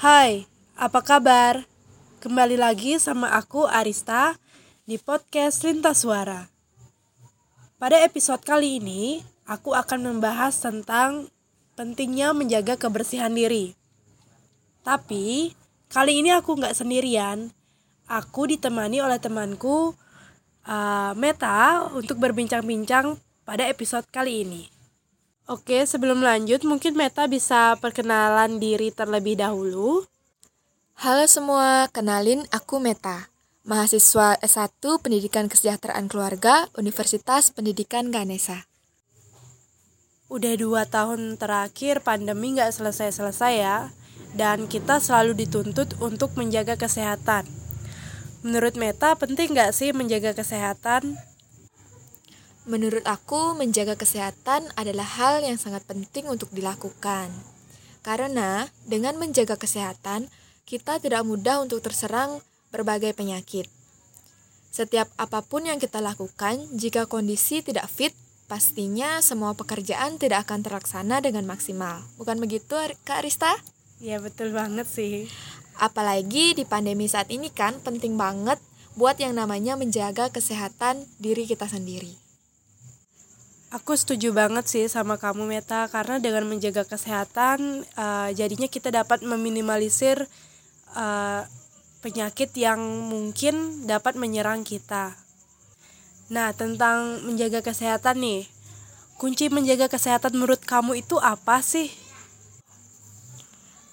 Hai, apa kabar? Kembali lagi sama aku Arista di podcast Lintas Suara. Pada episode kali ini, aku akan membahas tentang pentingnya menjaga kebersihan diri. Tapi, kali ini aku nggak sendirian. Aku ditemani oleh temanku uh, Meta untuk berbincang-bincang pada episode kali ini. Oke, sebelum lanjut, mungkin Meta bisa perkenalan diri terlebih dahulu. Halo semua, kenalin aku Meta, mahasiswa S1 Pendidikan Kesejahteraan Keluarga Universitas Pendidikan Ganesa. Udah dua tahun terakhir pandemi nggak selesai-selesai ya, dan kita selalu dituntut untuk menjaga kesehatan. Menurut Meta, penting nggak sih menjaga kesehatan? Menurut aku, menjaga kesehatan adalah hal yang sangat penting untuk dilakukan. Karena dengan menjaga kesehatan, kita tidak mudah untuk terserang berbagai penyakit. Setiap apa pun yang kita lakukan, jika kondisi tidak fit, pastinya semua pekerjaan tidak akan terlaksana dengan maksimal. Bukan begitu, Kak Rista? Ya, betul banget sih. Apalagi di pandemi saat ini kan penting banget buat yang namanya menjaga kesehatan diri kita sendiri. Aku setuju banget sih sama kamu Meta karena dengan menjaga kesehatan uh, jadinya kita dapat meminimalisir uh, penyakit yang mungkin dapat menyerang kita. Nah, tentang menjaga kesehatan nih. Kunci menjaga kesehatan menurut kamu itu apa sih?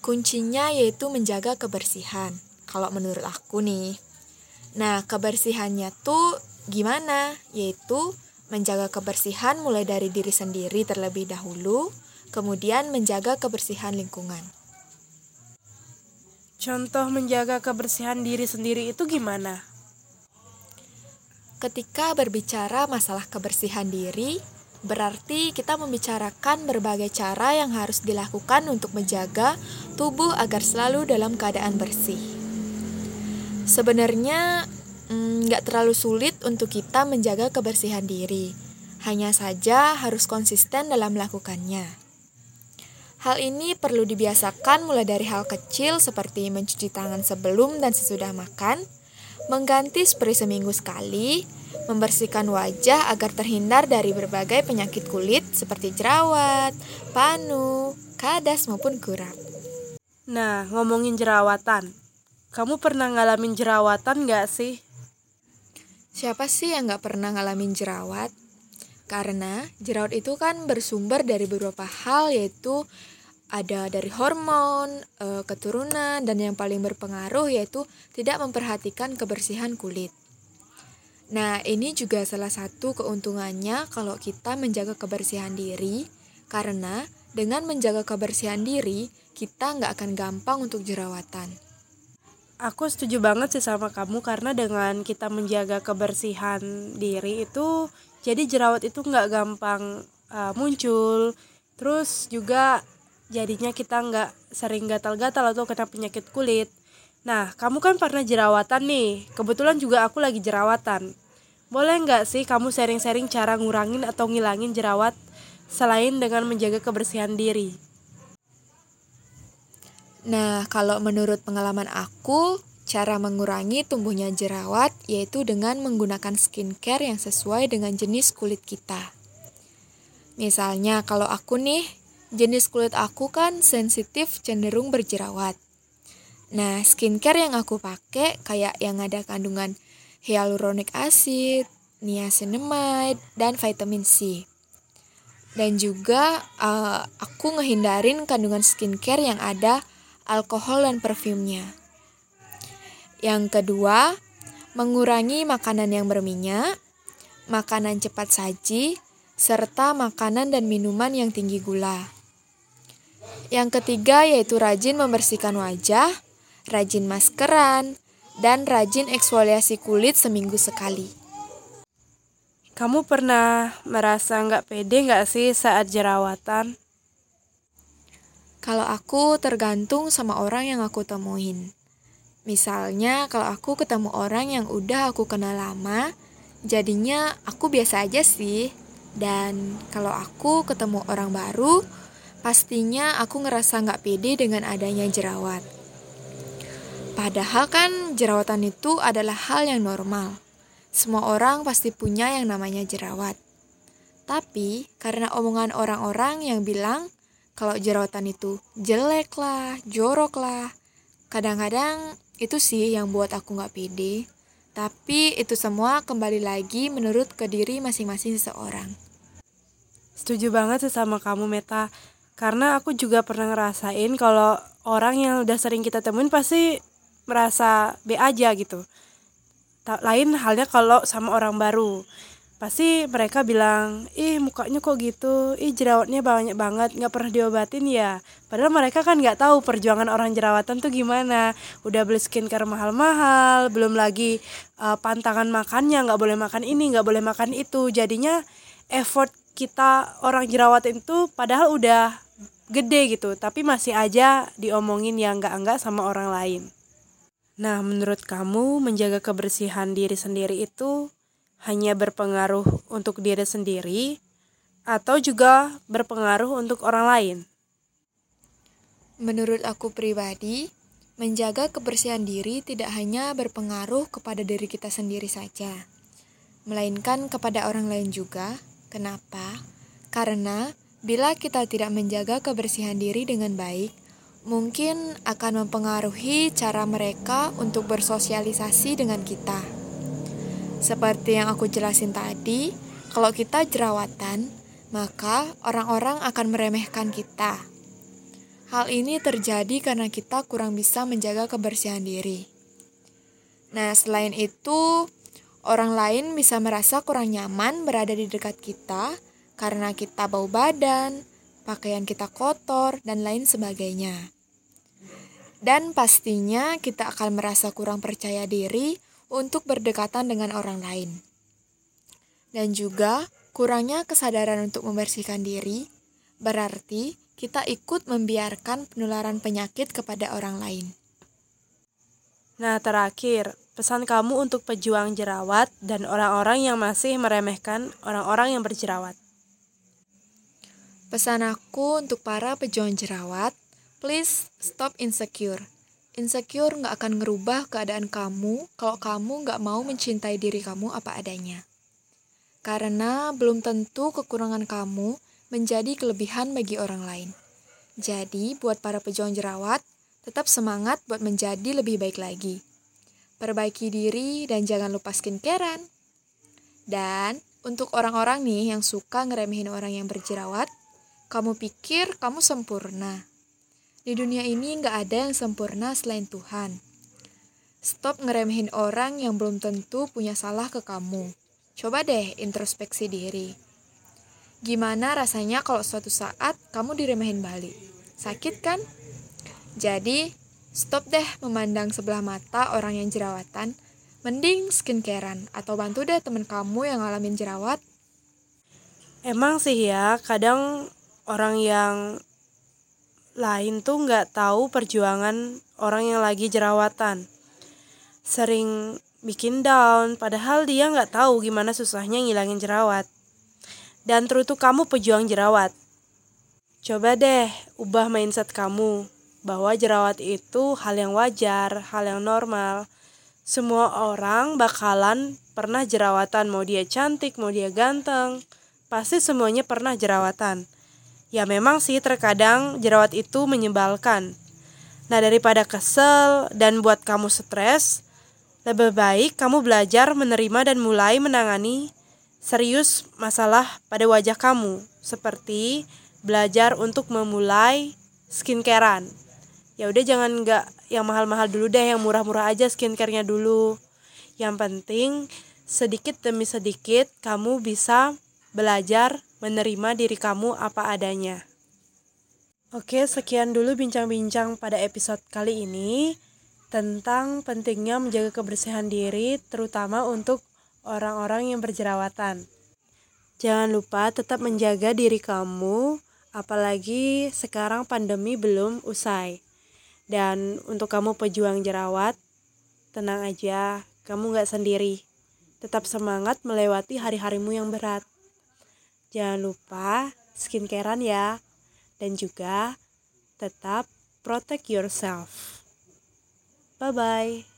Kuncinya yaitu menjaga kebersihan. Kalau menurut aku nih. Nah, kebersihannya tuh gimana? Yaitu menjaga kebersihan mulai dari diri sendiri terlebih dahulu, kemudian menjaga kebersihan lingkungan. Contoh menjaga kebersihan diri sendiri itu gimana? Ketika berbicara masalah kebersihan diri, berarti kita membicarakan berbagai cara yang harus dilakukan untuk menjaga tubuh agar selalu dalam keadaan bersih. Sebenarnya nggak mm, terlalu sulit untuk kita menjaga kebersihan diri. Hanya saja harus konsisten dalam melakukannya. Hal ini perlu dibiasakan mulai dari hal kecil seperti mencuci tangan sebelum dan sesudah makan, mengganti spray seminggu sekali, membersihkan wajah agar terhindar dari berbagai penyakit kulit seperti jerawat, panu, kadas maupun kurap. Nah, ngomongin jerawatan, kamu pernah ngalamin jerawatan gak sih? Siapa sih yang gak pernah ngalamin jerawat? Karena jerawat itu kan bersumber dari beberapa hal yaitu ada dari hormon, e, keturunan, dan yang paling berpengaruh yaitu tidak memperhatikan kebersihan kulit. Nah, ini juga salah satu keuntungannya kalau kita menjaga kebersihan diri, karena dengan menjaga kebersihan diri, kita nggak akan gampang untuk jerawatan. Aku setuju banget sih sama kamu karena dengan kita menjaga kebersihan diri itu jadi jerawat itu nggak gampang uh, muncul. Terus juga jadinya kita nggak sering gatal-gatal atau kena penyakit kulit. Nah kamu kan pernah jerawatan nih. Kebetulan juga aku lagi jerawatan. Boleh nggak sih kamu sharing-sharing cara ngurangin atau ngilangin jerawat selain dengan menjaga kebersihan diri Nah, kalau menurut pengalaman aku, cara mengurangi tumbuhnya jerawat yaitu dengan menggunakan skincare yang sesuai dengan jenis kulit kita. Misalnya, kalau aku nih, jenis kulit aku kan sensitif cenderung berjerawat. Nah, skincare yang aku pakai kayak yang ada kandungan hyaluronic acid, niacinamide, dan vitamin C. Dan juga uh, aku ngehindarin kandungan skincare yang ada alkohol dan perfumnya. Yang kedua, mengurangi makanan yang berminyak, makanan cepat saji, serta makanan dan minuman yang tinggi gula. Yang ketiga yaitu rajin membersihkan wajah, rajin maskeran, dan rajin eksfoliasi kulit seminggu sekali. Kamu pernah merasa nggak pede nggak sih saat jerawatan? Kalau aku tergantung sama orang yang aku temuin. Misalnya kalau aku ketemu orang yang udah aku kenal lama, jadinya aku biasa aja sih. Dan kalau aku ketemu orang baru, pastinya aku ngerasa nggak pede dengan adanya jerawat. Padahal kan jerawatan itu adalah hal yang normal. Semua orang pasti punya yang namanya jerawat. Tapi karena omongan orang-orang yang bilang kalau jerawatan itu jelek lah, jorok lah, kadang-kadang itu sih yang buat aku nggak pede. Tapi itu semua kembali lagi menurut ke diri masing-masing seseorang. Setuju banget sih sama kamu Meta. Karena aku juga pernah ngerasain kalau orang yang udah sering kita temuin pasti merasa B aja gitu. Lain halnya kalau sama orang baru. Pasti mereka bilang, ih mukanya kok gitu, ih jerawatnya banyak banget, nggak pernah diobatin ya. Padahal mereka kan nggak tahu perjuangan orang jerawatan tuh gimana. Udah beli skincare mahal-mahal, belum lagi uh, pantangan makannya, nggak boleh makan ini, nggak boleh makan itu. Jadinya effort kita orang jerawatan itu padahal udah gede gitu, tapi masih aja diomongin yang nggak-nggak sama orang lain. Nah, menurut kamu menjaga kebersihan diri sendiri itu hanya berpengaruh untuk diri sendiri atau juga berpengaruh untuk orang lain? Menurut aku pribadi, menjaga kebersihan diri tidak hanya berpengaruh kepada diri kita sendiri saja, melainkan kepada orang lain juga. Kenapa? Karena bila kita tidak menjaga kebersihan diri dengan baik, mungkin akan mempengaruhi cara mereka untuk bersosialisasi dengan kita. Seperti yang aku jelasin tadi, kalau kita jerawatan, maka orang-orang akan meremehkan kita. Hal ini terjadi karena kita kurang bisa menjaga kebersihan diri. Nah, selain itu, orang lain bisa merasa kurang nyaman berada di dekat kita karena kita bau badan, pakaian kita kotor, dan lain sebagainya. Dan pastinya kita akan merasa kurang percaya diri untuk berdekatan dengan orang lain. Dan juga kurangnya kesadaran untuk membersihkan diri berarti kita ikut membiarkan penularan penyakit kepada orang lain. Nah, terakhir, pesan kamu untuk pejuang jerawat dan orang-orang yang masih meremehkan orang-orang yang berjerawat. Pesan aku untuk para pejuang jerawat, please stop insecure. Insecure nggak akan ngerubah keadaan kamu kalau kamu nggak mau mencintai diri kamu apa adanya. Karena belum tentu kekurangan kamu menjadi kelebihan bagi orang lain. Jadi, buat para pejuang jerawat, tetap semangat buat menjadi lebih baik lagi. Perbaiki diri dan jangan lupa skincarean. Dan untuk orang-orang nih yang suka ngeremehin orang yang berjerawat, kamu pikir kamu sempurna. Di dunia ini nggak ada yang sempurna selain Tuhan. Stop ngeremehin orang yang belum tentu punya salah ke kamu. Coba deh introspeksi diri. Gimana rasanya kalau suatu saat kamu diremehin balik? Sakit kan? Jadi, stop deh memandang sebelah mata orang yang jerawatan. Mending skincarean atau bantu deh temen kamu yang ngalamin jerawat. Emang sih ya, kadang orang yang lain tuh nggak tahu perjuangan orang yang lagi jerawatan. Sering bikin down, padahal dia nggak tahu gimana susahnya ngilangin jerawat. Dan teruntuk kamu pejuang jerawat. Coba deh ubah mindset kamu bahwa jerawat itu hal yang wajar, hal yang normal. Semua orang bakalan pernah jerawatan, mau dia cantik, mau dia ganteng, pasti semuanya pernah jerawatan. Ya memang sih terkadang jerawat itu menyebalkan. Nah daripada kesel dan buat kamu stres, lebih baik kamu belajar menerima dan mulai menangani serius masalah pada wajah kamu. Seperti belajar untuk memulai skincarean. Ya udah jangan nggak yang mahal-mahal dulu deh, yang murah-murah aja skincarenya dulu. Yang penting sedikit demi sedikit kamu bisa belajar menerima diri kamu apa adanya. Oke, sekian dulu bincang-bincang pada episode kali ini tentang pentingnya menjaga kebersihan diri, terutama untuk orang-orang yang berjerawatan. Jangan lupa tetap menjaga diri kamu, apalagi sekarang pandemi belum usai. Dan untuk kamu pejuang jerawat, tenang aja, kamu gak sendiri. Tetap semangat melewati hari-harimu yang berat. Jangan lupa skincarean ya. Dan juga tetap protect yourself. Bye bye.